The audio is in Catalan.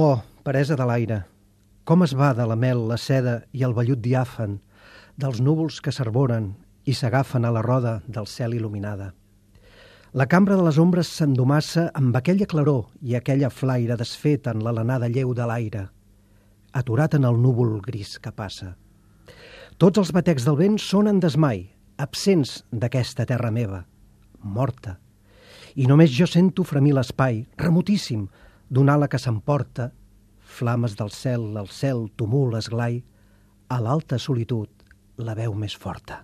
Oh, peresa de l'aire, com es va de la mel, la seda i el vellut diàfan dels núvols que s'arboren i s'agafen a la roda del cel il·luminada. La cambra de les ombres s'endomassa amb aquella claror i aquella flaire desfeta en l'alenada lleu de l'aire, aturat en el núvol gris que passa. Tots els batecs del vent sonen desmai, absents d'aquesta terra meva, morta. I només jo sento fremir l'espai, remotíssim, d'una ala que s'emporta, flames del cel, el cel, tumul, esglai, a l'alta solitud, la veu més forta.